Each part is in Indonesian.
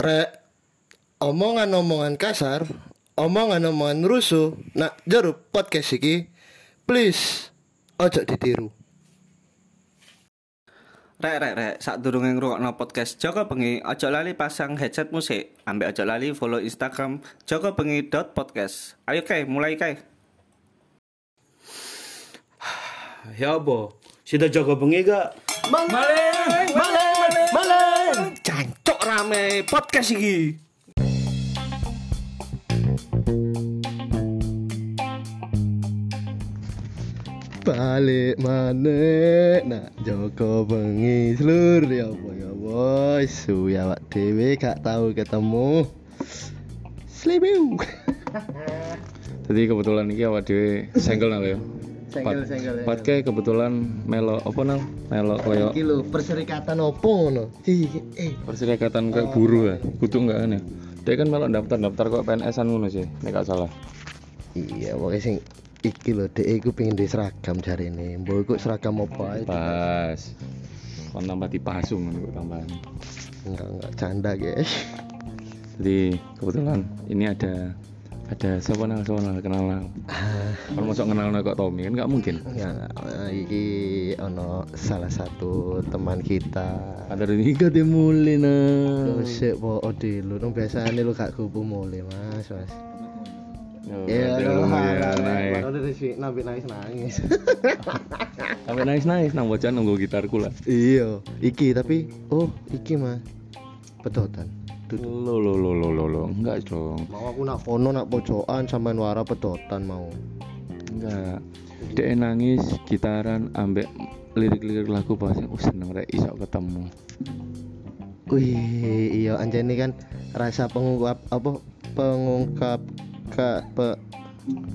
Rek, omongan-omongan kasar, omongan-omongan rusuh, nak jeruk podcast iki, please, ojo ditiru. Rek rek rek, sak durunge ngrungokno podcast Joko Bengi, aja lali pasang headset musik. Ambek aja lali follow Instagram jokobengi.podcast. Ayo kae, mulai kae. Ya apa? Sida jaga bengi gak? Maleng, maleng. Rame podcast iki. Balik mana nak Joko bengi seluruh ya boy ya boy suya wak dewe gak tahu ketemu Slibiu Jadi kebetulan ini awak dhewe senggol nang ya. Ya. Patke kebetulan melo apa nang? Melo koyo Iki lho perserikatan opo ngono eh perserikatan kayak buruh ya. Kudu enggak ya. Dia kan melo daftar-daftar kok PNS-an ngono sih, nek gak salah. Iya, pokoknya sing iki lho, dek iku pengen di seragam jari ini. Mbok iku seragam apa ae? Pas. Kon tambah dipasung ngono kok tambahan. Enggak, enggak canda, guys. Jadi kebetulan ini ada ada siapa nang siapa nang kenal nang. Kalau masuk kenal nang kok Tommy kan nggak mungkin. Enggak. iki ono salah satu teman kita. Ada ini gak dimulai. Lu sik po ode lu, nang biasane lu gak kupu mulai, Mas, Mas. Ya, ya, sih nabi nangis nangis. Sampai nangis nangis nang bocah nunggu gitarku lah. Iya, iki tapi oh, iki Mas. Pedotan. Duduk. Lo lo lo lo lo lo enggak dong. Mau aku nak fono nak pojokan sampean wara pedotan mau. Enggak. Dek nangis gitaran ambek lirik-lirik lagu pas oh seneng rek iso ketemu. Wih, iya anjani kan rasa pengungkap apa pengungkap ke pe,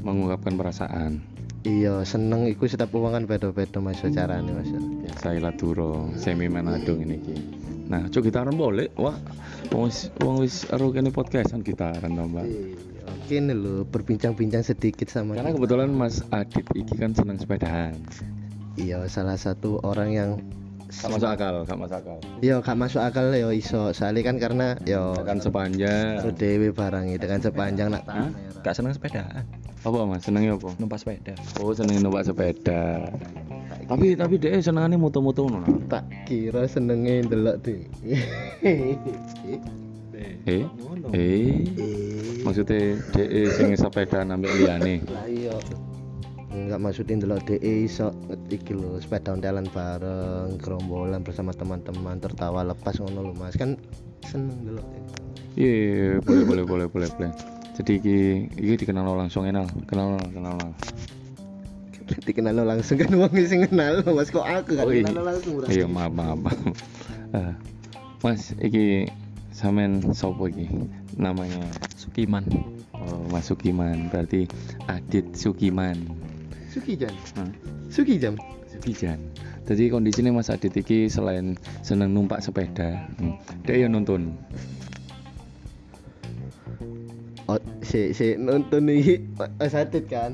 Mengungkapkan perasaan. iya seneng iku setiap uang kan beda-beda mas carane mas. Biasa ilaturo semi menadung ini ki. Nah, cuk gitaran boleh. Wah, wong wis wong wis ero kene podcastan gitaran tambah. Iya, Kini lo berbincang-bincang sedikit sama Karena kita. kebetulan Mas Adit iki kan seneng sepedaan. Iya salah satu orang yang Gak masuk akal, gak masuk akal. Yo gak masuk akal yo iso soalnya kan karena yo Kan sepanjang. Dewe barang itu kan sepanjang nak Hah? Gak seneng sepedaan, Apa Mas? Senengnya apa? numpak sepeda. Oh, seneng numpak sepeda. Tapi tapi dia senengane moto-moto ngono. nah. tak kira senenge ndelok deh. Eh? Eh? Maksudnya DE sing sepeda nambah liyane. Lah iya. Enggak maksudin ndelok DE iso iki lho sepeda ontelan bareng gerombolan bersama teman-teman tertawa lepas ngono lho Mas. Kan seneng ndelok. Iya, iya, iya, boleh boleh boleh boleh boleh. Jadi iki iki dikenal langsung enal, kenal kenal. Dikenal langsung kan wong sing kenal Mas kok aku kan Oh, iya. kenal langsung. Iya, maaf maaf. maaf. Eh, Mas, iki sampean sopo iki? Namanya Sukiman. oh, Mas Sukiman, berarti Adit Sukiman. Sukijan. Hah? Sukijan. Sukijan. Jadi kondisinya Mas Adit iki selain seneng numpak sepeda, hmm, dia ya nonton. Si si nonton iki Mas Adit kan.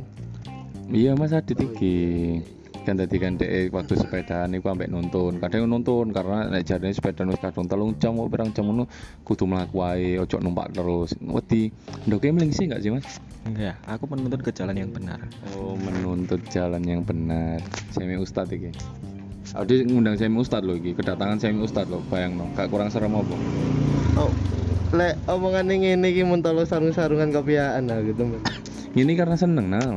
Iya Mas Adit iki. Kan tadi kan dek waktu sepedaan iku ambek nonton. Kadang nonton karena nek jarene sepeda wis kadung telung jam kok pirang jam ngono kudu mlaku wae, ojo numpak terus. Wedi. Ndoke melingsi enggak sih Mas? Enggak, aku menuntut ke jalan yang benar. Oh, menuntut jalan yang benar. Semi ustad iki. Ade ngundang semi ustad loh iki, kedatangan semi ustad loh, bayang no. Gak kurang serem apa? Oh, lek omongan ngene iki mun tolo sarung-sarungan kopiaan lah gitu. Mas. Ini karena seneng nah.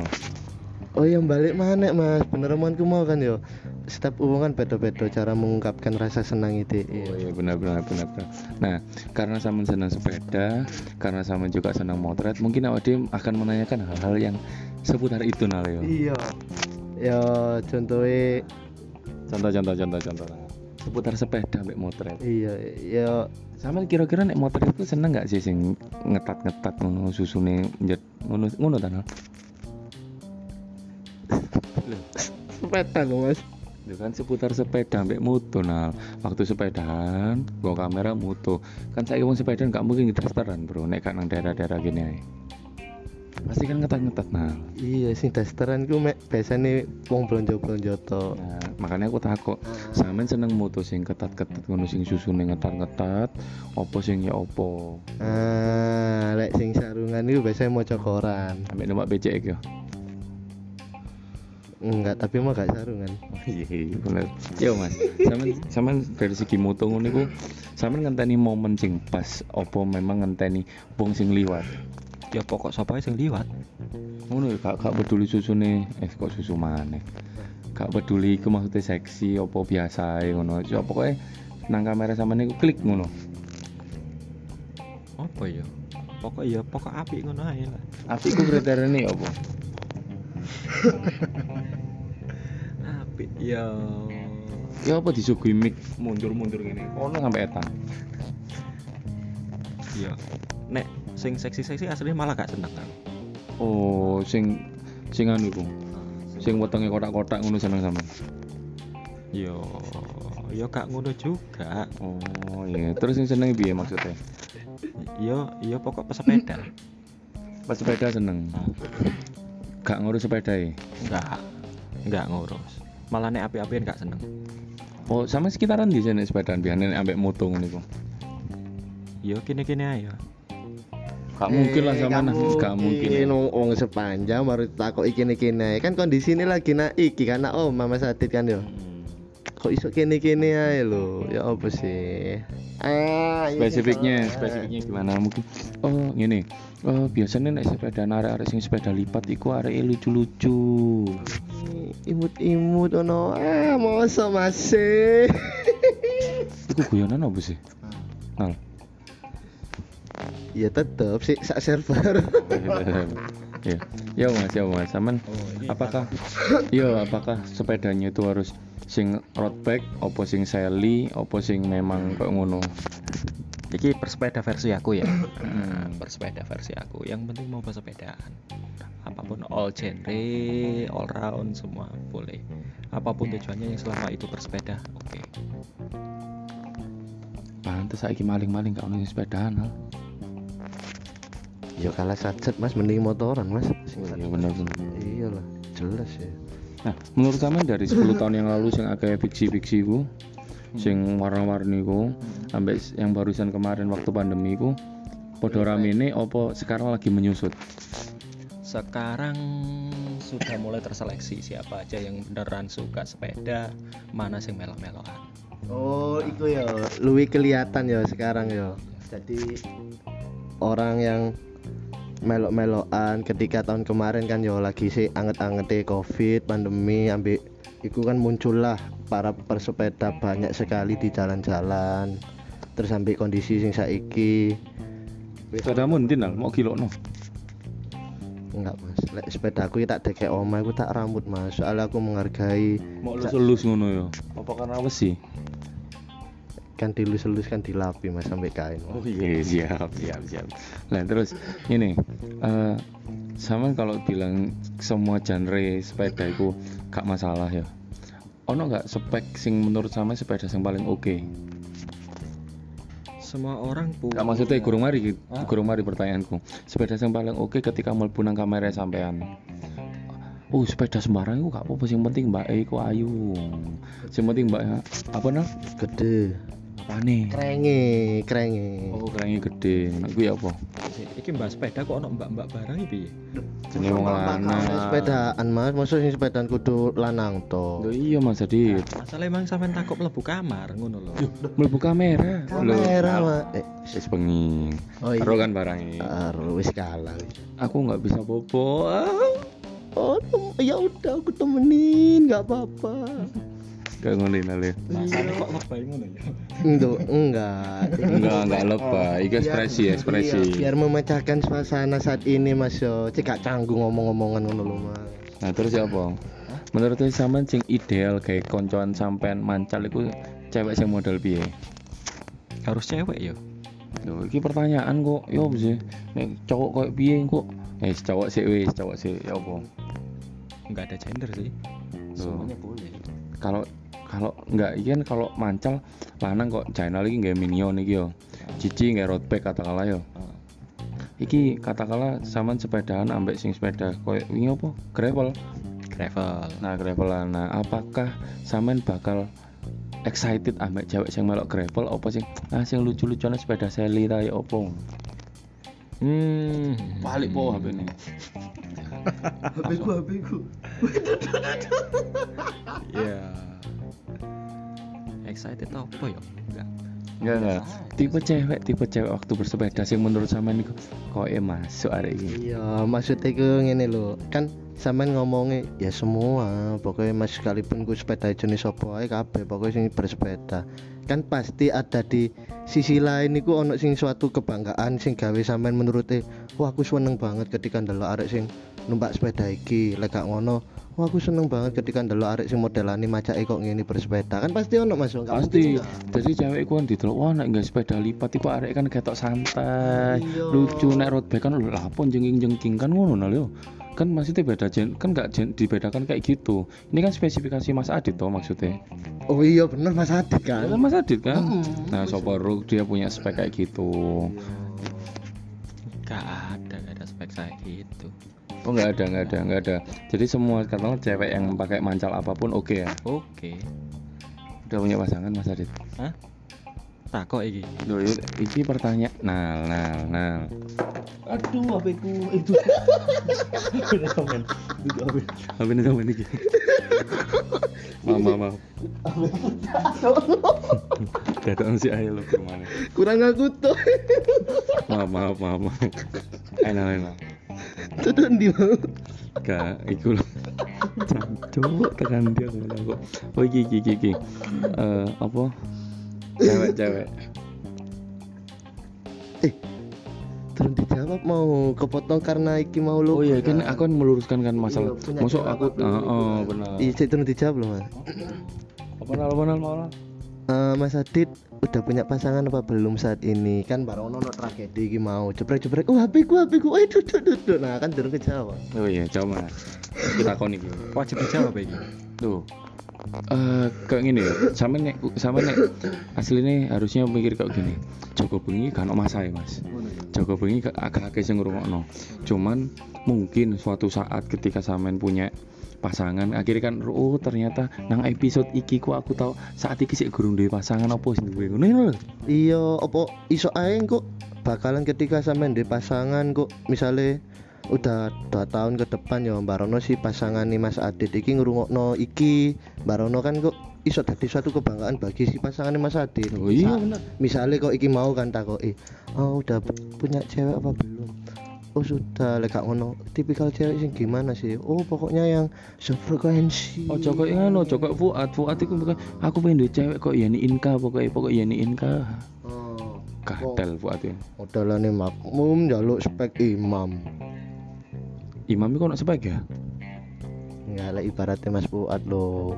Oh yang balik mana mas? Bener omonganku mau kan yo. Setiap hubungan beda-beda cara mengungkapkan rasa senang itu. Oh iya benar benar benar benar. Nah, karena sama senang sepeda, karena sama juga senang motret, mungkin awak akan menanyakan hal-hal yang seputar itu nah Leo. Iya. Yo contohnya Contoh contoh contoh contoh. Seputar sepeda ambek motret. iya yo Sama kira-kira nek motret itu seneng nggak sih sing ngetat-ngetat ngono susune njet ngono ngono ta? Nal? sepeda loh mas. Itu kan seputar sepeda ambek moto nah. Waktu sepedaan, gua kamera moto. Kan saya wong sepedaan nggak mungkin dasteran, Bro. Nek gak nang daerah-daerah gini ae. Pasti kan ngetat-ngetat nah. Iya sing dasteran ku mek biasane wong blonjo-blonjo to. Nah, makanya aku takut. Sampean seneng moto sing ketat-ketat ngono sing susune ngetat-ngetat opo sing ya opo Ah, lek sing sarungan itu biasanya maca koran. ambek numpak becek iki Enggak, tapi mah gak sarungan. iya bener yo mas sampean sampean dari segi moto ngono iku sampean ngenteni momen sing pas opo memang ngenteni wong sing liwat Ya pokok sapa sing liwat. ngono ya gak, gak peduli susune eh kok susu maneh gak peduli iku maksudnya seksi opo biasa ngono so pokoke nang kamera sampean iku klik ngono Apa ya? Pokok ya pokok apik ngono ae lah. Api ku kriteriane opo Apik ya. ya apa disuguhi mic mundur-mundur ngene ono sampai etan Ya. Nek sing seksi-seksi aslinya malah gak seneng kan. oh sing sing anu iku sing wetenge kotak-kotak ngono seneng sampean Yo, yo gak ngono juga. oh iya terus sing seneng piye maksudnya Yo, yo pokok pesepeda. pas sepeda seneng gak ngurus sepeda ya Enggak. Enggak ngurus. Malah nek api-apian gak seneng. oh sama sekitaran di sini sepedaan biasanya nek ambek moto ngono iku Yo kene-kene ae yo. gak mungkin lah sama nah gak mungkin Ini wong wong sepanjang baru takok nae. Kan kondisi ini lagi naik iki karena oh Mama Sadit kan yo. Kok iso kene kene ae lho. Ya apa sih? Ah, iya, spesifiknya iya. spesifiknya gimana? Mungkin oh gini oh biasanya nek sepeda arek-arek sing sepeda lipat iku arek lucu-lucu. Imut-imut ono. Ah, masa masih. iku guyonan apa sih? Nal ya tetep sih sak server. ya. Ya mas ya mas. Saman apakah yo apakah sepedanya itu harus sing road bike opo sing sally opo sing memang kok ngono Iki persepeda versi aku ya. Hmm, persepeda versi aku. Yang penting mau bersepedaan. Apa pun all genre, all round semua boleh. Apa pun tujuannya yang selama itu bersepeda, oke. pantes saiki maling-maling gak ono sing sepedaan Nal. Ya kalah sacet Mas mending motoran Mas. Sing iya bener bener Iya lah, jelas ya. Nah, menurut sampean dari 10 tahun yang lalu sing akeh fiksi-fiksi ku, sing warna-warni ku, sampai yang barusan kemarin waktu pandemi ku, podo ramene opo sekarang lagi menyusut. Sekarang sudah mulai terseleksi siapa aja yang beneran suka sepeda, mana sing melok-melokan. Oh, itu ya, luwi kelihatan ya sekarang ya. Jadi orang yang melok-melokan ketika tahun kemarin kan ya lagi sih anget-angete covid pandemi ambil itu kan muncullah para persepeda banyak sekali di jalan-jalan terus sampai kondisi sing saiki Sepedamu ndi Nal? mau kilo no. enggak mas lek sepedaku tak dekek oma aku tak rambut mas soalnya aku menghargai Mau lulus ngono ya. Apa karena wesi? Kan dilus-lus kan dilapi mas sampai kain Oh iya siap siap siap. Nah terus ini eh sama kalau bilang semua genre sepeda itu gak masalah ya. Ono nggak spek sing menurut sama sepeda yang paling oke? Semua orang punya. Gak maksudnya gurung mari, gurung mari pertanyaanku. Sepeda yang paling oke ketika mlebu nang kamera sampean. Oh sepeda sembarang itu gak apa-apa, yang penting mbak E iku ayu. Yang penting mbak apa nah? gede Apa nih? krenge krenge Oh kerennya gede, nah gue apa? Iki mbak sepeda kok ono mbak-mbak barang iki? Jenenge wong lanang. sepedaan mas maksudnya sepedaan kudu lanang to Loh iya mas Adit. Masalah emang sampean takut mlebu kamar ngono lho. mlebu kamera. kamera mas eh Wis bengi. oh iya Karo kan barangnya. Aduh, wis kalah. Aku nggak bisa. Ah, oh ya udah aku temenin nggak apa-apa Gak ngono nale. Masane kok lebay ngono ya. Enggak, enggak. Enggak, enggak lebay. Iki ekspresi, Biar- ekspresi. iya, biar memecahkan suasana saat ini Mas yo. Cek gak canggung ngomong-ngomongan ngono lho Mas. Nah, terus ya apa? Menurut sampean sing ideal kayak koncoan sampean mancal iku cewek sing model piye? Harus cewek ya. Loh, iki pertanyaan kok. Yo sih. Nek cowok koyo piye kok? Eh, cowok sih wis, cowok sih ya apa? Enggak ada gender sih. Semuanya boleh. Kalau kalau enggak iya kan kalau mancal lanang kok channel iki nggak minion iki yo. Cici nggak road bike katakanlah yo. iki katakanlah sampean sepedaan ambek sing sepeda koyo wingi apa? Gravel. Gravel. Nah gravelan nah apakah sampean bakal excited ambek cewek sing melok gravel apa sing ah sing lucu-lucuan sepeda seli ta ya opo hmm. Balik po HP ini. HP ku HP ku. Ya excited apa ya? Enggak. Enggak enggak. Tipe cewek tipe cewek waktu bersepeda sing menurut sampean iku kok e masuk arek iki iya maksudnya ku ngene lho. Kan sampean ngomongnya ya semua pokoknya mas sekalipun ku sepeda jenis apa ae kabeh pokoknya sing bersepeda. Kan pasti ada di sisi lain iku ono sing suatu kebanggaan sing gawe sampean menurutnya wah aku seneng banget ketika ndelok arek sing numpak sepeda iki. Lek ngono wah aku seneng banget ketika ndelok arek sing modelane macake kok ngene bersepeda. Kan pasti ono mas Gak pasti. enggak. jadi cewek iku kan didelok wah nek sepeda lipat iku arek kan ketok santai Iya. lucu nek road bike kan lho lapon jengking-jengking kan ngono nah lho. Kan maksudnya beda jen kan nggak jen- dibedakan kayak gitu. Ini kan spesifikasi Mas Adit toh maksudnya. Oh iya bener mas Adit kan? Kan Mas Adit kan? Mm-mm. nah Soporuk dia punya spek kayak gitu. Enggak ada enggak ada spek saya gitu oh nggak ada nggak ada nggak ada. Jadi semua katakanlah cewek yang pakai mancal apa pun oke ya? Oke. Udah punya pasangan Mas Adit? Hah? takok iki. Loh, iki pertanyaan nah nah nah Aduh, HP ku itu. Udah komen. Itu HP. apa ini ini maaf maaf maaf. Datang si ayah lo ke mana kurang aku tuh. Maaf maaf maaf maaf. Enak enak tuh di mau gak iku lho. Cancuk tekan dia aku oh iki iki iki, iki. Eh, apa? Cewek cewek Terus dijawab mau kepotong karena iki mau lu. oh iya kan aku kan meluruskan kan masalah. Iya, masuk aku oh, oh benar. Iya, terus dijawab loh mas. apa nal apa nal malah Eh, mas Adit udah punya pasangan apa belum saat ini? Kan baru ono tragedi iki mau jebrek jebrek. Oh HP ku HP ku. Eh duduk duduk. Nah kan durung kejawab. oh iya coba mas kita konik wajib dijawab iki tuh eh kayak gini ya sama nek sama nek aslinya harusnya mikir kayak gini Joko bengi kan ono masalah mas Joko bengi gak- agak agak sing ngrungokno cuman mungkin suatu saat ketika sampean punya pasangan. Akhirnya kan oh ternyata nang episode iki ku aku tahu saat iki sih gurung duwe pasangan apa sing duwe? Ngono lho. Iya, opo iso ae kok bakalan ketika sampean di pasangan kok misalnya udah dua tahun ke depan ya Barono si pasangan nih Mas Adit iki ngrungokno iki. Barono kan kok iso dadi suatu kebanggaan bagi si pasangan Mas Adit. oh iya bener. misalnya kok iki mau kan takoki oh udah pu- punya cewek apa belum oh sudah lek gak ngono tipikal cewek sing gimana sih oh pokoknya yang sefrekuensi Oh Joko ngono, Joko Fuad, Fuad iku bukan aku pengen duwe cewek kok yani Inka pokoknya pokoknya yani Inka. oh Kadal Fuad ya. modalane makmum jaluk spek imam Imam iku ono spek ya? nggak lah ibaratnya Mas Fuad loh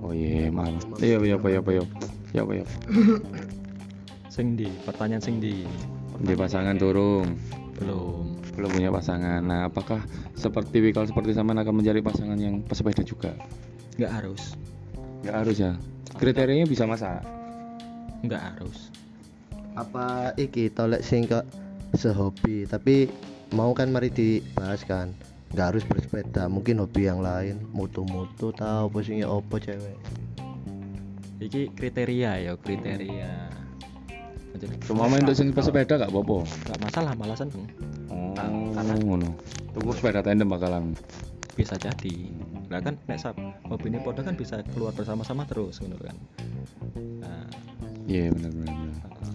Oh iya, maaf. Iya, iya, apa, iya, apa, iya. Ya, apa, ya. sing di pertanyaan sing di Di pasangan turun, belum belum punya pasangan. Nah, apakah seperti Wikal seperti sama akan mencari pasangan yang pesepeda juga? nggak harus Nggak harus ya. Kriterianya bisa masak. nggak harus apa iki tolek sing kok sehobi tapi mau kan mari dibahas kan nggak harus bersepeda mungkin hobi yang lain moto-moto tahu posisinya opo cewek iki kriteria ya kriteria Cuma main untuk sing pesepeda gak apa-apa. nggak masalah malah seneng Oh, karena- ngono. Tunggu sepeda tandem bakalan. bisa jadi lah kan nek sab hobi ini podo kan bisa keluar bersama-sama terus ngono kan nah, Iya, benar benar. benar.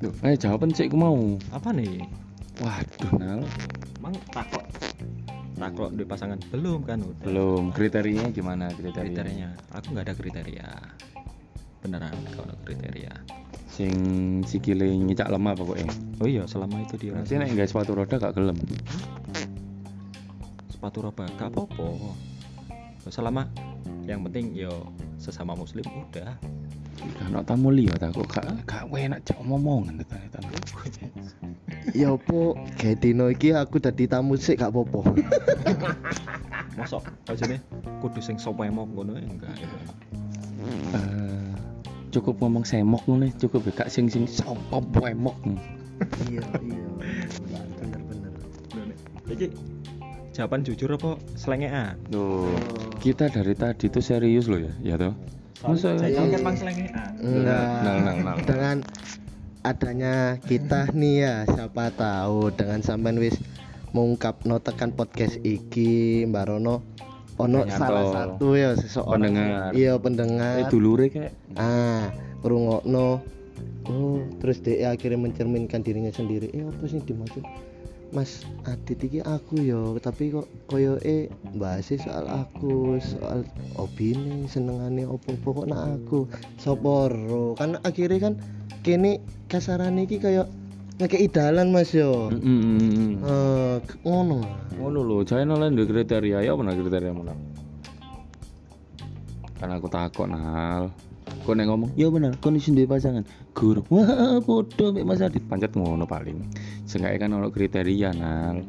Tuh, eh jawaban sih aku mau. apa nih Waduh, Nal. emang takok takok di pasangan belum kan udah Belum. Kriterianya gimana kriteria? kriterianya aku nggak ada kriteria beneran kalau ada kriteria Sing sikile ngicak lemah pokoknya. oh iya selama itu dia Berarti nek nggak sepatu roda gak gelem. sepatu roba gak apa-apa selama yang penting yo sesama muslim udah Kan tamu liya ta kok gak gak enak cak ngomongan ternyata. ya opo kayak dino iki aku dadi tamu sih gak apa-apa masuk aja nih kudu sing sopemok ngono ya enggak itu Eh, cukup ngomong semok ngono cukup ya gak sing sing sapa emok. iya iya bener-bener Iki jawaban jujur apa selengean? Tuh, kita dari tadi tuh serius loh ya, ya toh. Masa Saya kan bang selengean. enggak Nang, nang, nang. dengan adanya kita nih ya siapa tahu dengan sampean wis mengungkap no tekan podcast iki Mbak Rono ono salah satu ya seseorang Pendengar. iya pendengar. Eh dulure kayak. Ah ngrungokno. Oh terus dia akhirnya mencerminkan dirinya sendiri. Eh apa sih dimaksud? Mas Adit iki aku yo tapi kok koyo eh bahas soal aku soal opini senengane opo pokok nak aku? Soporo kan akhirnya kan kini kasaran iki kayak ngekei dalan mas yo Mm, mm, mm. Eh, ngono Ngono lho, duwe kriteria ya apa kriteria mana? Kan aku takut nal. Kau nek ngomong, ya bener, kau nih duwe pasangan. Guru, wah bodoh mek Mas Adit pancet ngono paling. Seenggaknya kan ono kriteria nal.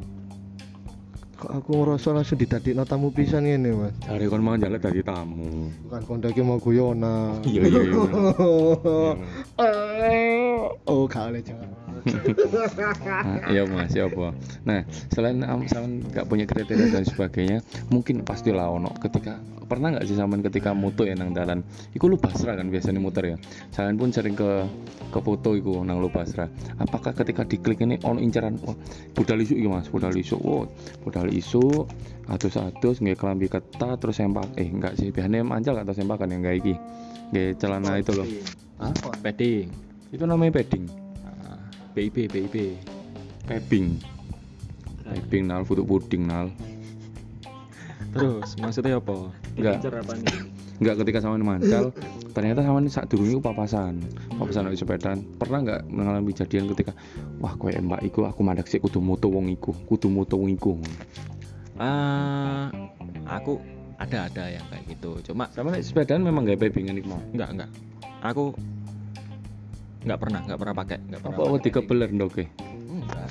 kok aku ngerasa langsung didadekno tamu pisan ngene mas Cari kon mau jalan dari tamu. bukan kondaki mau guyonan Iya iya iya. oh kali jangan Iya mas, ya apa? Nah, selain sampean nggak punya kriteria dan sebagainya, mungkin pastilah ono ketika pernah nggak sih sampean ketika moto ya nang dalan, iku lu pasrah kan biasanya muter ya. Sampean pun sering ke ke foto iku nang lu pasrah. Apakah ketika diklik ini ono incaran wah budal isu iki mas, budal isu, wah budal isu, atus-atus nggak kelambi ketat terus sempak, eh enggak sih, biasanya mancal atau sempakan yang enggak iki, nggak celana itu loh. Hah? Padding. Itu namanya padding. BIP BIP. Pebing. Pebing nal, foto puding nal. Terus maksudnya apa? Enggak. Enggak ketika sama mancal, ternyata sama saat dulu itu papasan. Papasan di sepedaan. Pernah nggak mengalami kejadian ketika wah kowe mbak iku aku mandek sih kudu moto wong iku, kudu moto wong iku. Ah, aku ada ada yang kayak gitu. Cuma Sama sepedaan memang gak pebingan iku mau. enggak enggak. Aku nggak pernah nggak pernah pakai nggak pernah. Apa wedi kebeler ndoke? Enggak.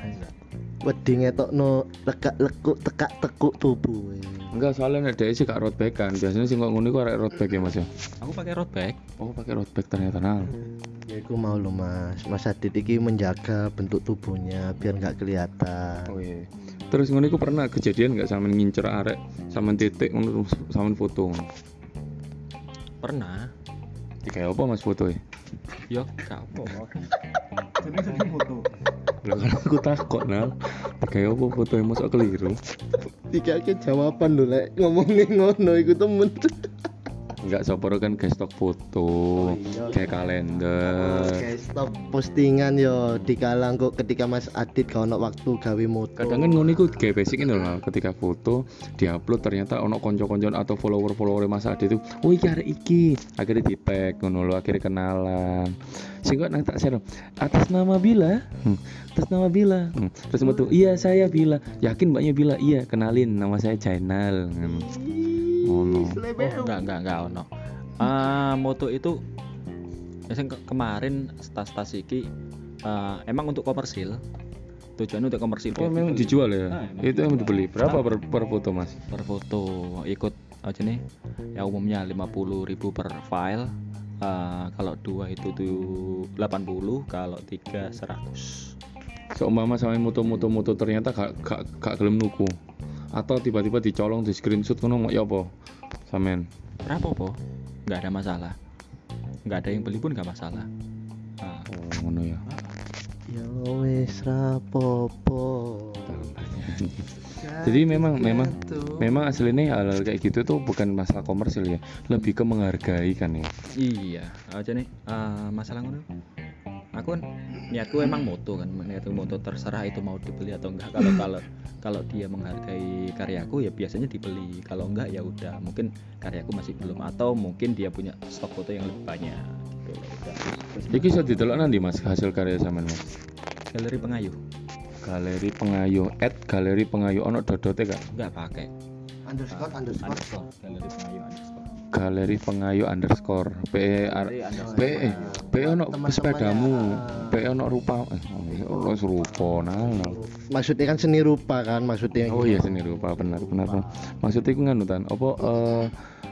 Enggak. wedi ngetokno lekak lekuk tekak tekuk tubuh Enggak, soalnya nek dhek sih gak road bag kan. Biasanya sih kok ngono iku arek road bag ya Mas ya. Aku pakai road bag. Oh, pakai road bag ternyata nal. ya aku mau lo mas mas Adit iki menjaga bentuk tubuhnya biar nggak kelihatan Oh iya. Terus ngono iku pernah kejadian nggak sama ngincer arek sama titik ngono sama foto. Pernah. Kayak apa Mas foto ya? Yo, gak apa. Lah kan aku takut nal. Kayak apa foto yang masuk keliru? tiga jawaban lo lek ngomongin ngono iku temen Enggak sopor kan kayak stok foto, kayak kalender. Oke, stop postingan yo dikalang kok ketika Mas Adit gak ono waktu gawe moto. Kadang kan ngono iku kayak basic ini loh, ketika foto diupload ternyata ono konco-konco atau follower-follower Mas Adi itu, oh iki arek iki, akhirnya di tag ngono lho, akhirnya kenalan. Sing kok nang tak share, atas nama Bila, hmm, atas nama Bila, hmm. terus metu, iya saya Bila, yakin mbaknya Bila, iya kenalin nama saya Jainal, ngono. Ngono. Oh, enggak enggak enggak ono. Ah, moto itu yang ke- kemarin tas-tas iki eh, emang untuk komersil. Tujuannya untuk komersil. Oh memang dijual ya? Ah, emang itu yang dibeli. Berapa per, per foto mas? per foto ikut aja nih ya umumnya 50.000 per file Eh, kalau dua itu tuh 80 kalau tiga 100 Seumpama sama moto-moto moto ternyata gak gak gak gelem nuku atau tiba-tiba dicolong di screenshot ngono mau ya apa? Samen. berapa po nggak ada masalah nggak ada yang beli pun nggak masalah Nah, Oh ngono ya. Ya wis rapopo. Jadi memang memang memang aslinya hal kayak gitu tuh bukan masalah komersil ya, lebih ke menghargai kan ya. iya aja nih eh, masalah ngono aku kan niatku emang moto kan niatku moto terserah itu mau dibeli atau enggak kalau kalau kalau dia menghargai karyaku ya biasanya dibeli kalau enggak ya udah mungkin karyaku masih belum atau mungkin dia punya stok foto yang lebih banyak gitu loh Iki bisa didelok nanti mas hasil karya sampean mas. galeri pengayuh Galeri pengayu, at galeri pengayu ono dodote gak? enggak pakai Underscore underscore. underscore galeri pengayuh underscore Galeri pengayu underscore P R P eh P ono sepedamu. P ono rupa eh ono serupa nah, nah. Maksudnya kan seni rupa kan maksudnya. Oh iya seni rupa benar benar. Maksudnya iku nganu tan apa eh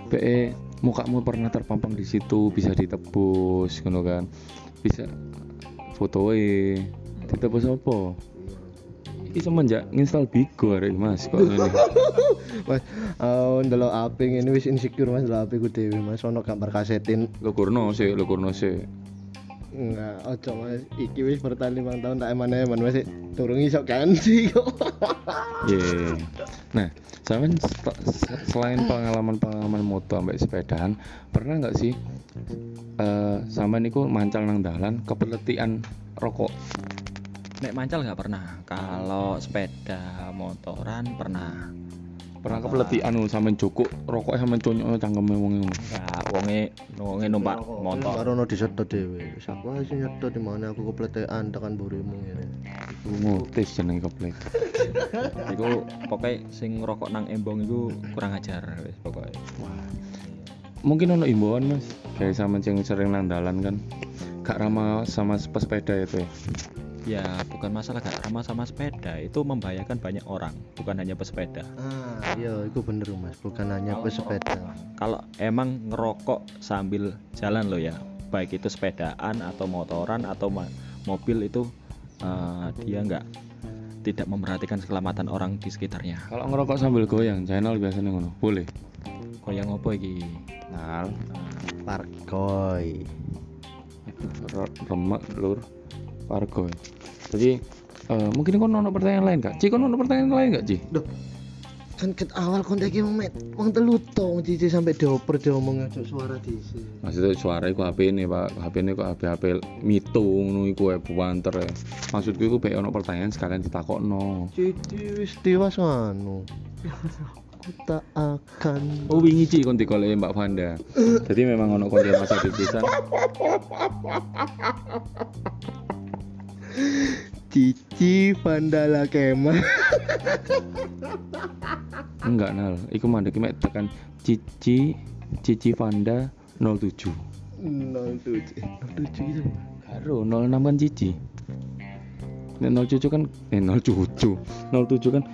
PE mukamu pernah terpampang di situ bisa ditebus ngono kan. Bisa fotoe Ditepus apa? Iki semenjak nginstal Bigo arek Mas kok ngene. Mas, oh, ndelok HP ngene wis insecure Mas, ndelok HP ku dhewe Mas, ono gambar kasetin. Lo kurno sih, lo kurno sih. Enggak, ojo Mas. Iki wis bertahan 5 tahun tak eman-eman Mas. Turun iso ganti kok. Iya. Nah, sampean sel- selain pengalaman-pengalaman moto ambek sepedaan, pernah nggak sih eh sampean iku mancal nang dalan kepeletian rokok? Nek mancal nggak pernah. Kalau sepeda motoran pernah. Pernah kepeletian lu sampean jokuk rokok sampean conyok cangkeme wong ngono. Enggak, wonge wonge numpak motor. Karo ono disedot dhewe. Wis aku aja nyedot di mana aku kepletekan tekan burimu ngene. Iku ngotis jenenge keplet. Iku pokoknya sing ngerokok nang embong iku kurang ajar wis pokoknya. Mungkin ono imbauan Mas, kayak sampean sing sering nang dalan kan. Gak ramah sama pesepeda itu ya. Ya bukan masalah gak ramah sama sepeda, itu membahayakan banyak orang, bukan hanya pesepeda. Ah, iya, itu bener Mas, bukan hanya pesepeda. Kalau emang ngerokok sambil jalan lo ya, baik itu sepedaan atau motoran atau ma- mobil itu eh, dia nggak tidak memperhatikan keselamatan orang di sekitarnya. Kalau ngerokok sambil goyang, channel biasanya ngono. Boleh. Koyang apa iki? Nah, Parkoy. re- remek lur Pargoy. Jadi eh, mungkin kon ono pertanyaan lain kak? Ci kon ono pertanyaan lain gak Ci? Duh. Kan ket awal kontak wong met, wong telu to cici sampai dioper diomong aja suara dhisik. Maksudnya suara iku HP ini pak, HP ini kok HP HP mitu ngono iku wae banter ya. Maksudku iku bae ono pertanyaan sekalian ditakokno. Cici wis dewasa anu. Aku tak akan Oh wingi Ci kon dikoleki Mbak Vanda. Jadi memang ono konten masa di pisan. Cici Vandala Kemah. Enggak nal, iku mandek mek tekan Cici Cici Vanda 07. 07 07 itu. Karo 06 kan Cici. Nek 07 kan eh 07. 07 kan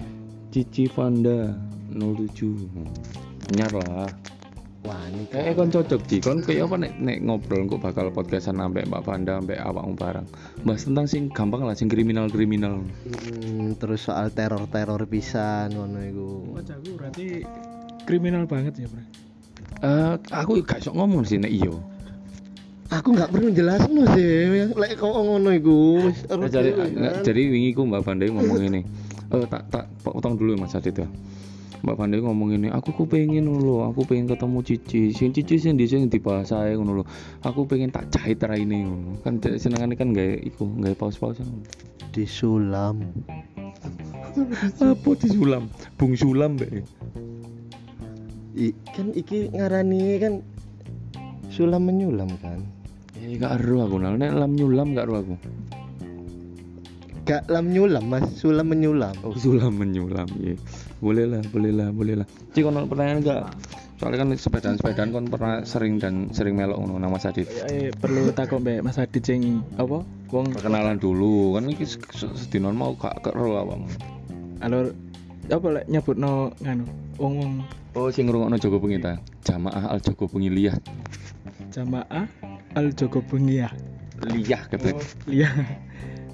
Cici Vanda 07. Nyar lah. Wah, ini Eh kon cocok Ci, kon kayak apa nek nek ngobrol kok bakal podcastan ambek Mbak Vanda ambek awakmu bareng. Bahas tentang sing gampang lah sing kriminal-kriminal. Hmm, terus soal teror-teror pisan ngono iku. Wajahku berarti kriminal banget ya, Bro. Eh aku gak sok ngomong sih nek iyo. Aku nggak perlu jelasin sih, lek kok ngono iku. wis jadi nggak- kan. jadi wingi ku Mbak Vanda ngomong ini eh tak tak potong dulu Mas Adit ya Mbak Vanda ngomong ini aku ku pengen lho aku pengen ketemu Cici. Sing Cici sing di sing dibahasae ngono lho. Aku pengen tak jahit raine ngono. Kan senengane kan gawe iku gawe paus-pausan disulam. apa disulam? Bung sulam mbak. I, kan iki ngarani kan sulam menyulam kan. eh gak ero aku nek lam nyulam gak ero aku Gak lam nyulam mas, sulam menyulam. oh sulam menyulam iya. Boleh lah boleh lah boleh lah. Ci kono pertanyaan gak soalnya kan sepedaan-sepedaan kon pernah sering dan sering melok ngono nama Sadit Eh, perlu takut mbak Mas Adit sing apa? Wong perkenalan dulu kan se- sedinon mau gak kero awakmu alur apa lek nyebutno nganu? Wong-wong oh sing ngrungokno Joko Pengita jamaah al Joko Pengiliyah jamaah al Jogo Bengia. liyah ketek Iya.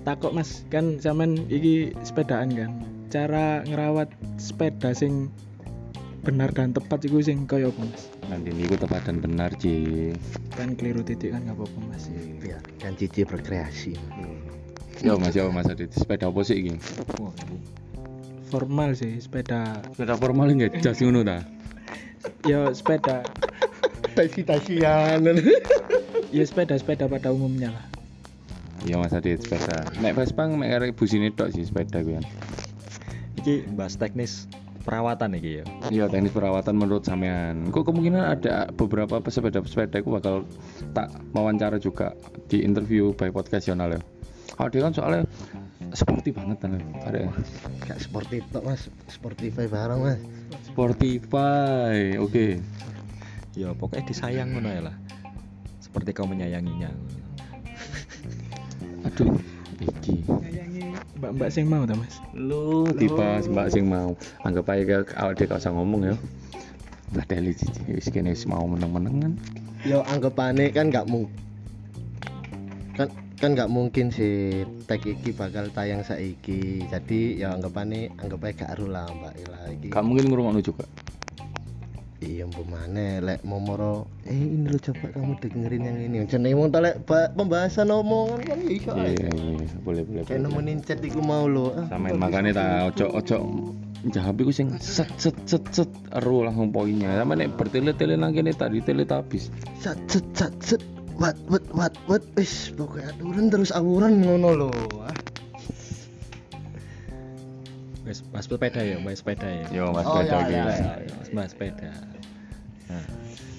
Takok Mas, kan zaman iki sepedaan kan. Cara ngerawat sepeda sing benar dan tepat iku sing kaya apa Mas? nanti niku tepat dan benar Ci Kan keliru titik kan gak apa-apa Mas. Biar kan cici berkreasi. yo mas yo mas Adit sepeda apa sih iki Wah, ini Formal sih sepeda. sepeda formal nggak jas ngono ta Ya sepeda, Tasi-tasian. ya sepeda-sepeda pada umumnya lah. Iya mas Adit sepeda nek Vespa mek arek busine tok sih sepeda kuwi kan iki bahas teknis perawatan iki ya. iya teknis perawatan menurut sampean kok kemungkinan ada beberapa pesepeda-pesepeda aku bakal tak wawancara juga di interview by podcast ya oh, dia kan soalnya sporty banget kan ada Gak seperti itu mas, Sportify barang mas. Sportify oke Ya pokoknya disayang ngono ya lah. Seperti kau menyayanginya. Aduh iki mbak-mbak sing mau ta Mas? lu tiba mbak sing mau. Anggap aja ke awak dia gak usah ngomong ya. Cici wis kene wis mau meneng-menengan Yo anggapane kan gak mung kan kan nggak mungkin sih tag iki bakal tayang saiki. Jadi ya anggapane anggap aja gak aru lah mbak Ila iki. Gak mungkin ngurungokno juga. Iya mpemane lek momoro eh ini lo coba kamu dengerin yang ini jenenge wong lek ba- pembahasan omongan kan ya iso ae. Iya, iya, boleh boleh. kayak nemenin chat iku mau lo ah, Samain makanya ta ojo ojo jawab iku sing set set set set ero langsung poinnya. Sama nek bertele-tele nang kene tadi teletabis. sat set sat set wat wat wat wat wis pokoknya aturan terus awuran ngono lo ah Wes bahas sepeda ya, bahas sepeda ya. Yo Mas Oh, iki. iya, iya. Bahas- bahas sepeda. Nah,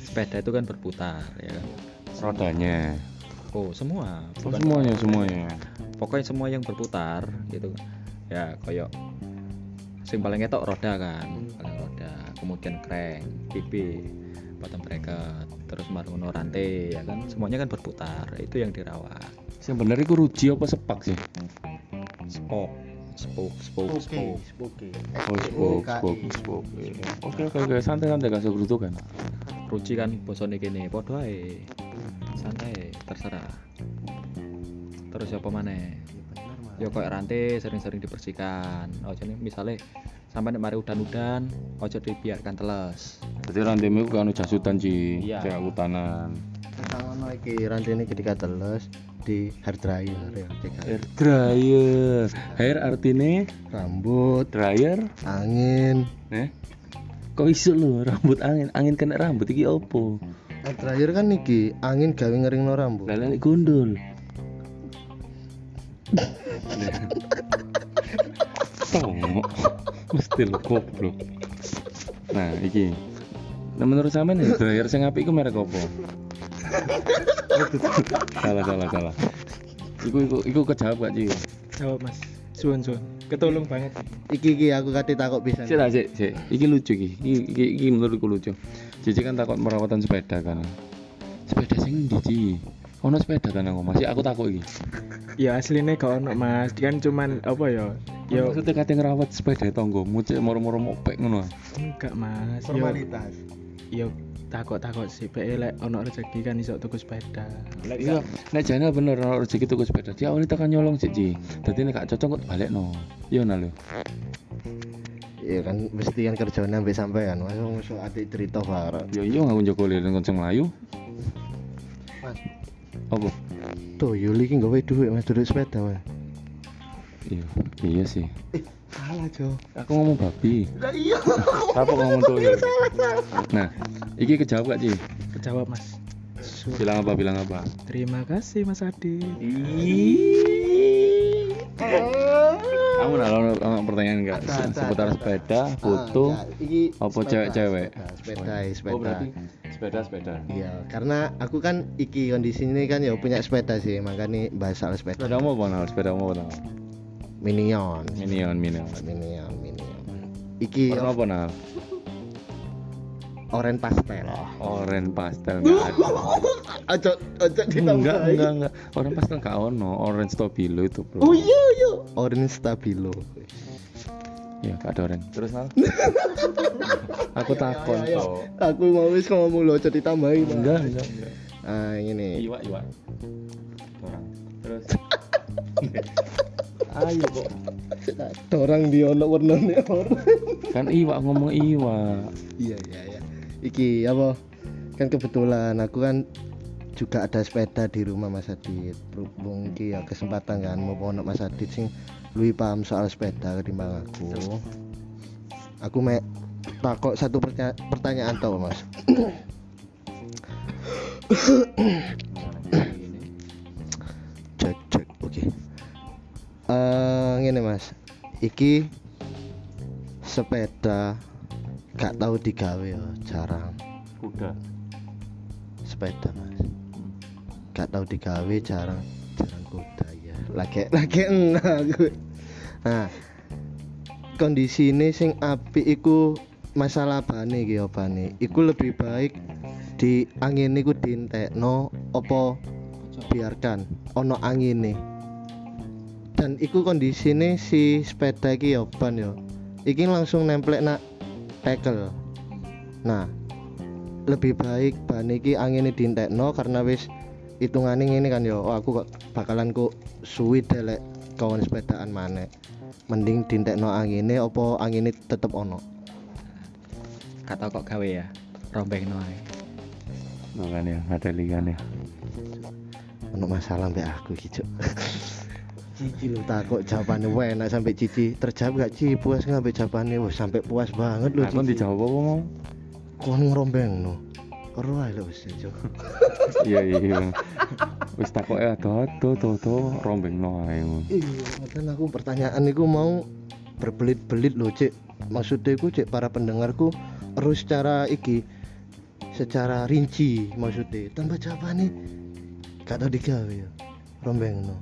sepeda itu kan berputar ya kan. Rodanya. Oh, semua. Oh, semuanya semuanya. Pokoknya semua yang berputar gitu. Ya, koyok sing paling ketok roda kan, paling roda, kemudian crank, pipi, bottom bracket, terus marungono rantai ya kan. Semuanya kan berputar. Itu yang dirawat. Sing bener iku ruji apa sepak sih? Spoke, spoke, spoke, spoke. spooky Oh, spoke, spoke, spoke. Oke oke oke santai santai gak usah kan. Ruji kan bosone kene, padha ae. Santai, terserah. Terus apa maneh? Ya kayak rantai sering-sering dibersihkan. Ojo nih misalnya sampai nek mari udan-udan, ojo dibiarkan teles. Jadi rantaimu iku kan jasutan Ci, Iya. cek hutanan. Ngono iki rantene ketika teles di hair dryer ya hair. Hair dryer. Hair artine rambut dryer. angin Eh? Kok iso lho rambut angin, angin kena rambut iki opo? hair dryer kan iki angin gawe ngeringno rambut Lah lek gundul. Tong. Mesti lho goblok. Nah, iki. Nah, menurut sampean nih, dryer sing apik iku merek opo? Salah salah salah. Iku iku iku kejawab gak Ci? Jawab Mas. Suwun suwun. Ketolong banget. iki iki aku kate takok pisan Sik tak sik, sik. Iki lucu iki. Iki iki, iki menurutku lucu. Cici kan takut perawatan sepeda kan. Sepeda sing ndi, Ci? Ono sepeda kan aku masih aku takut iki. Ya aslinya gak ono Mas. Kan cuman apa ya? Yo, Yo maksudnya kate ngerawat sepeda tonggomu cek moro-moro mopek ngono. enggak Mas. Yo formalitas yo takut-takut sih PE lek ono rezeki kan iso tuku sepeda. Lek Iya, nek jane bener ono rezeki tuku sepeda. Dia awalnya tekan nyolong sih, Ci. Dadi nek gak cocok kok balekno. Yo nah lho. iya kan mesti kan kerjane ambek sampean masa musuh adik cerita bareng Yo yo ngaku njoko leren kenceng mlayu. Mas. Apa? tuh Yuli iki nggawe duit mas duit sepeda mas Iya, iya sih. salah Jo Aku ngomong babi. lah iya Apa ngomong tuh? Nah, iki kejawab gak, Ci? kejawab Mas. Su- Bilang apa? Bilang apa? Terima kasih Mas Adi. Kamu ono pertanyaan enggak seputar sepeda, foto, Ah, ya, iki apa cewek-cewek? sepeda sepeda, sepeda. Oh, berarti sepeda sepeda. Iya, karena aku kan iki kondisi ini kan ya punya sepeda sih, makanya bahas soal sepeda. Sepeda mau apa? Sepeda mau apa? Minion. Minion, minion. Minion, Minion. Iki Warna apa Nal? oren pastel. Oren pastel enggak ada. Ojo ojo Enggak, enggak, enggak. Oren pastel enggak ono. Orange stabilo itu, Bro. Oh iya iya. Oren stabilo. Ya, enggak ada oren. Terus Nal? Aku takon Ayo, kok. Aku mau wis ngomong lo ojo ditambahin. Mas. Enggak, enggak, enggak. Ah, ini. Iwa, iwa. Orang. Terus. Ayo kok. Dorang di ono warnane orang. Kan iwa ngomong iwa. Iya iya iya. Iki apa? Kan kebetulan aku kan juga ada sepeda di rumah Mas Adit. Berhubung iki ya kesempatan kan mau ono Mas Adit sing luwih paham soal sepeda ketimbang aku. Aku mek takok satu pertanya- pertanyaan tau Mas. Iki sepeda gak tahu digawe ya jarang. Kuda. sepeda mas. Gak tahu digawe jarang jarang kuda ya. Lagi lagi enggak nah kondisi ini sing api iku masalah bane iki bane iku lebih baik di angin iku dientekno opo biarkan ono angin nih dan iku kondisine si sepeda iki ya ban ya. Iki langsung nemplek nak tackle nah lebih baik ban iki angine dientekno karena wis hitungane ngene kan yo oh, aku kok bakalan kok suwi delek kawan sepedaan maneh. Mending dintekno angine apa angine tetep ono. Kata kok gawe ya rombeng noe makanya ada ligan ya ono masalah mbek aku iki cuk Cici lu takut jawabannya wah enak sampai Cici terjawab gak Ci puas nggak sampai jawabannya? Wah sampai puas banget lu aku dijawab apa mau kon ngerombeng no ae lho wis Cuk. iya iya wis takoke ado-ado to-to rombeng no ae Iya, padahal aku pertanyaan iku mau berbelit-belit loh, Cek. Maksudnya iku Cek para pendengarku harus secara iki secara rinci maksudnya. Tanpa jawaban nih gak tau digawe ya rombeng no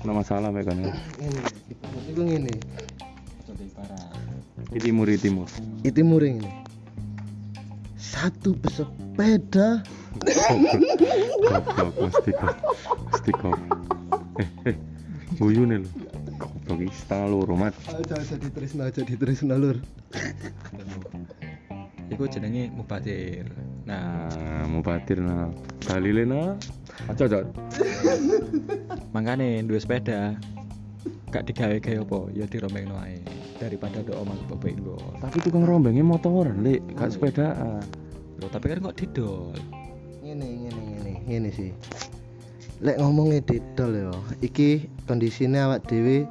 ada masalah mereka nih ini itu ngene di timur di timur. Itu muring ini. Satu pesepeda. Goblok mesti kok mesti kok eh eh guyu nih lo goblok iki setengah loro mat. Aja aja diterisno aja diterisno lur. Iku jenenge mubadir. Nah, nah mau batir nah. Dalile nah. Aja aja makane duwe sepeda gak digawe-gawe apa ya dirombeng ae daripada do omah bebek nggo. tapi tukang rombengnya motoran lek gak sepedaan Loh, tapi kan kok didol. ngene ngene ngene ngene sih lek ngomongnya didol ya iki kondisinya awak dhewe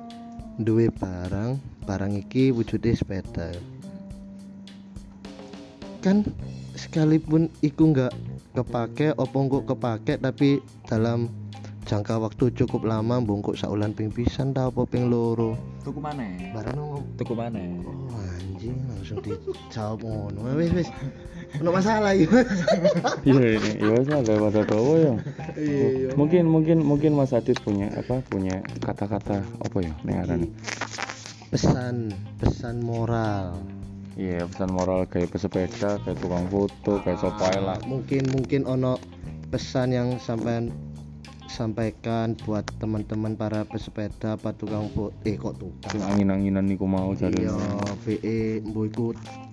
duwe barang barang iki wujudnya sepeda kan sekalipun iku nggak kepake opo kok kepake tapi dalam jangka waktu cukup lama bungkuk saulan ping pisan ta apa ping loro? Tuku mana? barang Tuku mana? oh anjing langsung dijawab ngono. Wis wis. Ono masalah iki iya iya iya saya ada tahu ya iya mungkin mungkin mungkin Mas Adit punya apa punya kata-kata apa ya nengaran pesan pesan moral. Iya pesan moral kayak pesepeda kayak tukang foto kayak sopai lah. Mungkin mungkin ono pesan yang sampean sampaikan buat teman-teman para pesepeda apa tukang foto eh kok tukang? Angin-anginan niku mau jadi iya BE mbok iku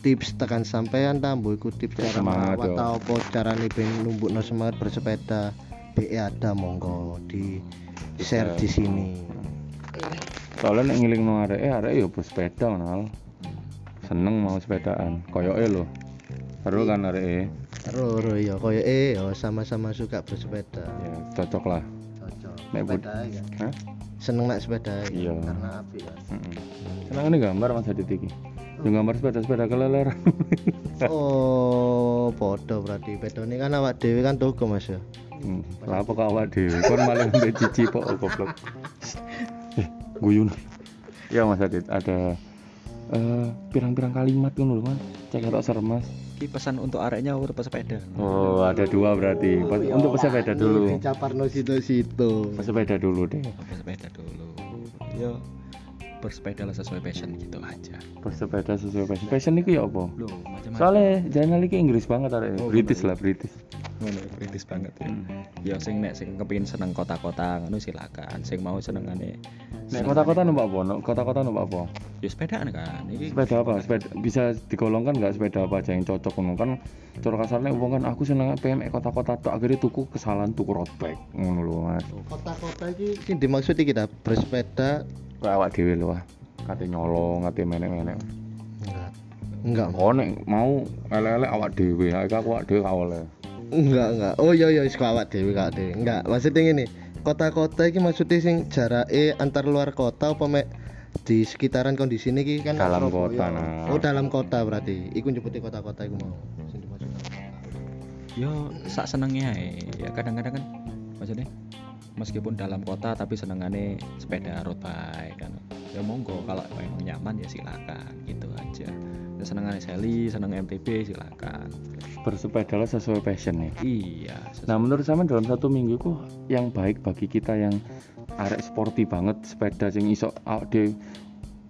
tips tekan sampean ta mbok iku tips cara merawat ta apa carane ben numbukno semangat bersepeda. BE ada monggo di share di sini. Soalnya nek ngiling no arek eh arek yo bersepeda nal seneng mau sepedaan koyoke lho. Baru kan arek eh Roro ya koyo eh yo sama-sama suka bersepeda ya cocok lah cocok Nek sepeda ya Hah? seneng nak sepeda ya Iya. karena api ya Senang ini gambar Mas Adit iki. Yo gambar sepeda-sepeda keleleran. Oh, podo berarti bedone kan awak dhewe kan toko Mas ya. Hmm, lah apa kau awak dhewe? Kon malah mbek cici kok goblok. Eh, guyun. Ya Mas Adit ada eh pirang-pirang kalimat kan lho Mas. Cek serem Mas. Ki pesan untuk areknya urut pesepeda. Oh, ada dua berarti. Pas- Untuk pesepeda dulu. Dicaparno situ-situ. Pesepeda dulu deh. Pesepeda dulu. Yo bersepeda lah sesuai passion gitu aja. Pesepeda sesuai passion. Passion itu ya apa? Loh, macam-macam. Soalnya jangan lagi Inggris banget arek. Oh, British bener. lah, British. ngono kritis banget ya. Hmm. Ya sing nek sing kepengin seneng kota-kota ngono silakan. Sing mau senengane Nek kota-kota numpak apa? Kota-kota numpak apa? ya sepedaan kan. Iki sepeda apa sepeda bisa digolongkan nggak sepeda apa aja yang cocok ngono kan cara kasarnya wong kan aku seneng PME kota-kota tok akhirnya tuku kesalahan tuku road bike ngono lho mas Kota-kota iki sing dimaksud iki kita bersepeda kayak awak dhewe lho ah kate nyolong kate menek-menek enggak. Enggak. oh nek mau elek-elek awak dhewe aku aku awak dhewe awale Enggak, enggak. Oh iya iya wis kok awak dhewe kak dhewe. Enggak, maksudnya ngene. Kota-kota iki maksudnya sing jarake antar luar kota apa mek di sekitaran kondisi ini kan Dalam Surabaya. kota, nah. Oh, dalam kota berarti. Iku nyebuti kota-kota iku mau. Sing dimaksud. yo sak senengnya ya kadang-kadang kan maksudnya meskipun dalam kota tapi senengane sepeda road bike kan. Ya monggo kalau memang nyaman ya silakan gitu aja. Ya senengane Sally seneng MTB silakan. Bersepeda lah sesuai passion nih iya nah menurut sama dalam satu minggu kok yang baik bagi kita yang arek sporty banget sepeda sing iso dhewe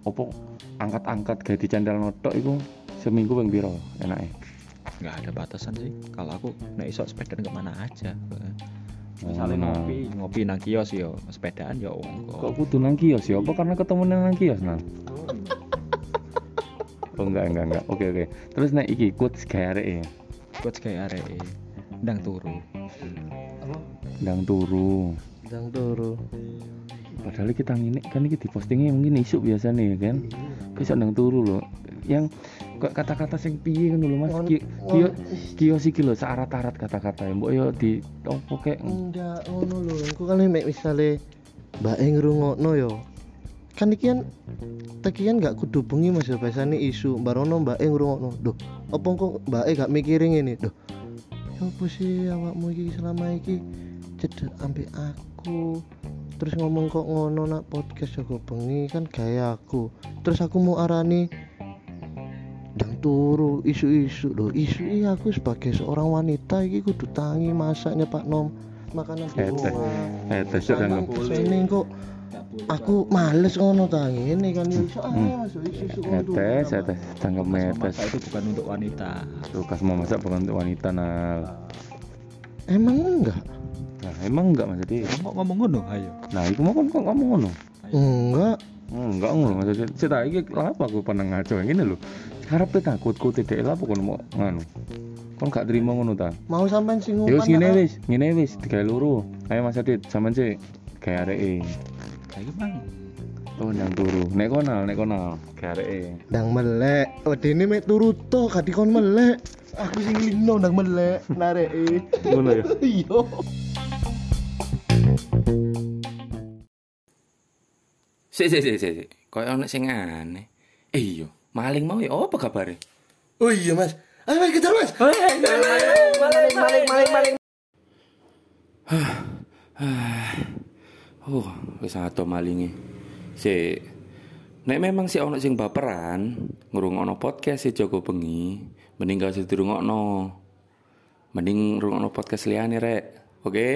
opo angkat-angkat gawe dicandal notok iku seminggu ping piro enake? Nggak ada batasan sih. Kalau aku nek iso sepedaan ke mana aja misalnya nah. ngopi ngopi nang kios yo. Sepedaan yo kok kudu nang kios ya apa karena ketemu nang kios nah oh. Enggak enggak enggak. Oke oke. Terus nek iki quotes gawe arek coach kayak arek ndang turu. Ndang turu. Ndang turu. padahal kita ngini kan ini di postingnya mungkin isu biasa nih kan bisa ndang turu loh yang kok kata-kata sing piye ngono lho Mas Ki- kio kios iki lho searat-arat kata-kata mbok yo di opo kek Enggak ngono lho. Engko kan mek misale mbake ngrungokno yo. Kan iki kan tekian gak kudu bengi Mas ya biasane isu barono mbake ngrungokno. Duh, apa kok mbake gak mikirin ini? Duh. Ya apa sih awakmu iki selama iki cedek ambek aku. Terus ngomong kok ngono nak podcast Joko bengi kan gaya aku. Terus aku mau arani dan turu isu-isu. Loh isu ini aku sebagai seorang wanita iki kudu tangi masaknya Pak Nom. Makanan di Eh, teh. rumah eh tesuk kan Kadang ke sini kok aku males ngono tangi ini kan. Ya iso Hmm. ah isu isu ngono tuh. metes itu bukan untuk wanita. tuh kas mau masak bukan untuk wanita nal. Emang enggak? Nah emang enggak mas jadi kok ngomong ngono? Ayo. nah itu mau kok ngomong ngono? Enggak. Enggak ngono maksudnya cerita iki apa aku pernah ngaco? Yang ini karepe takutku tidak lah pokoknya mau nganu. Kon gak terima ngono ta? Mau sampean sing ya wis ngene wis ngene wis digawe loro. Ayo Mas Adit sampean sih kayak areke. Kayak bang. oh nang turu. Nek konal nek konal kayak areke. Ndang melek. Wedene mek turu to gak dikon melek. Aku sing lino ndang melek nareki ngono ya? Iya. Sik sik sik. sik. Kayak ana sing aneh. Eh iya, maling mau ya apa kabare? oh iya Mas ayo Mas kejar Mas Oh, wis ato malinge. Sik. Nek memang si ono sing baperan ngrungokno podcast si Joko Bengi, mending gak usah dirungokno. Mending ngrungokno podcast liyane rek. Oke?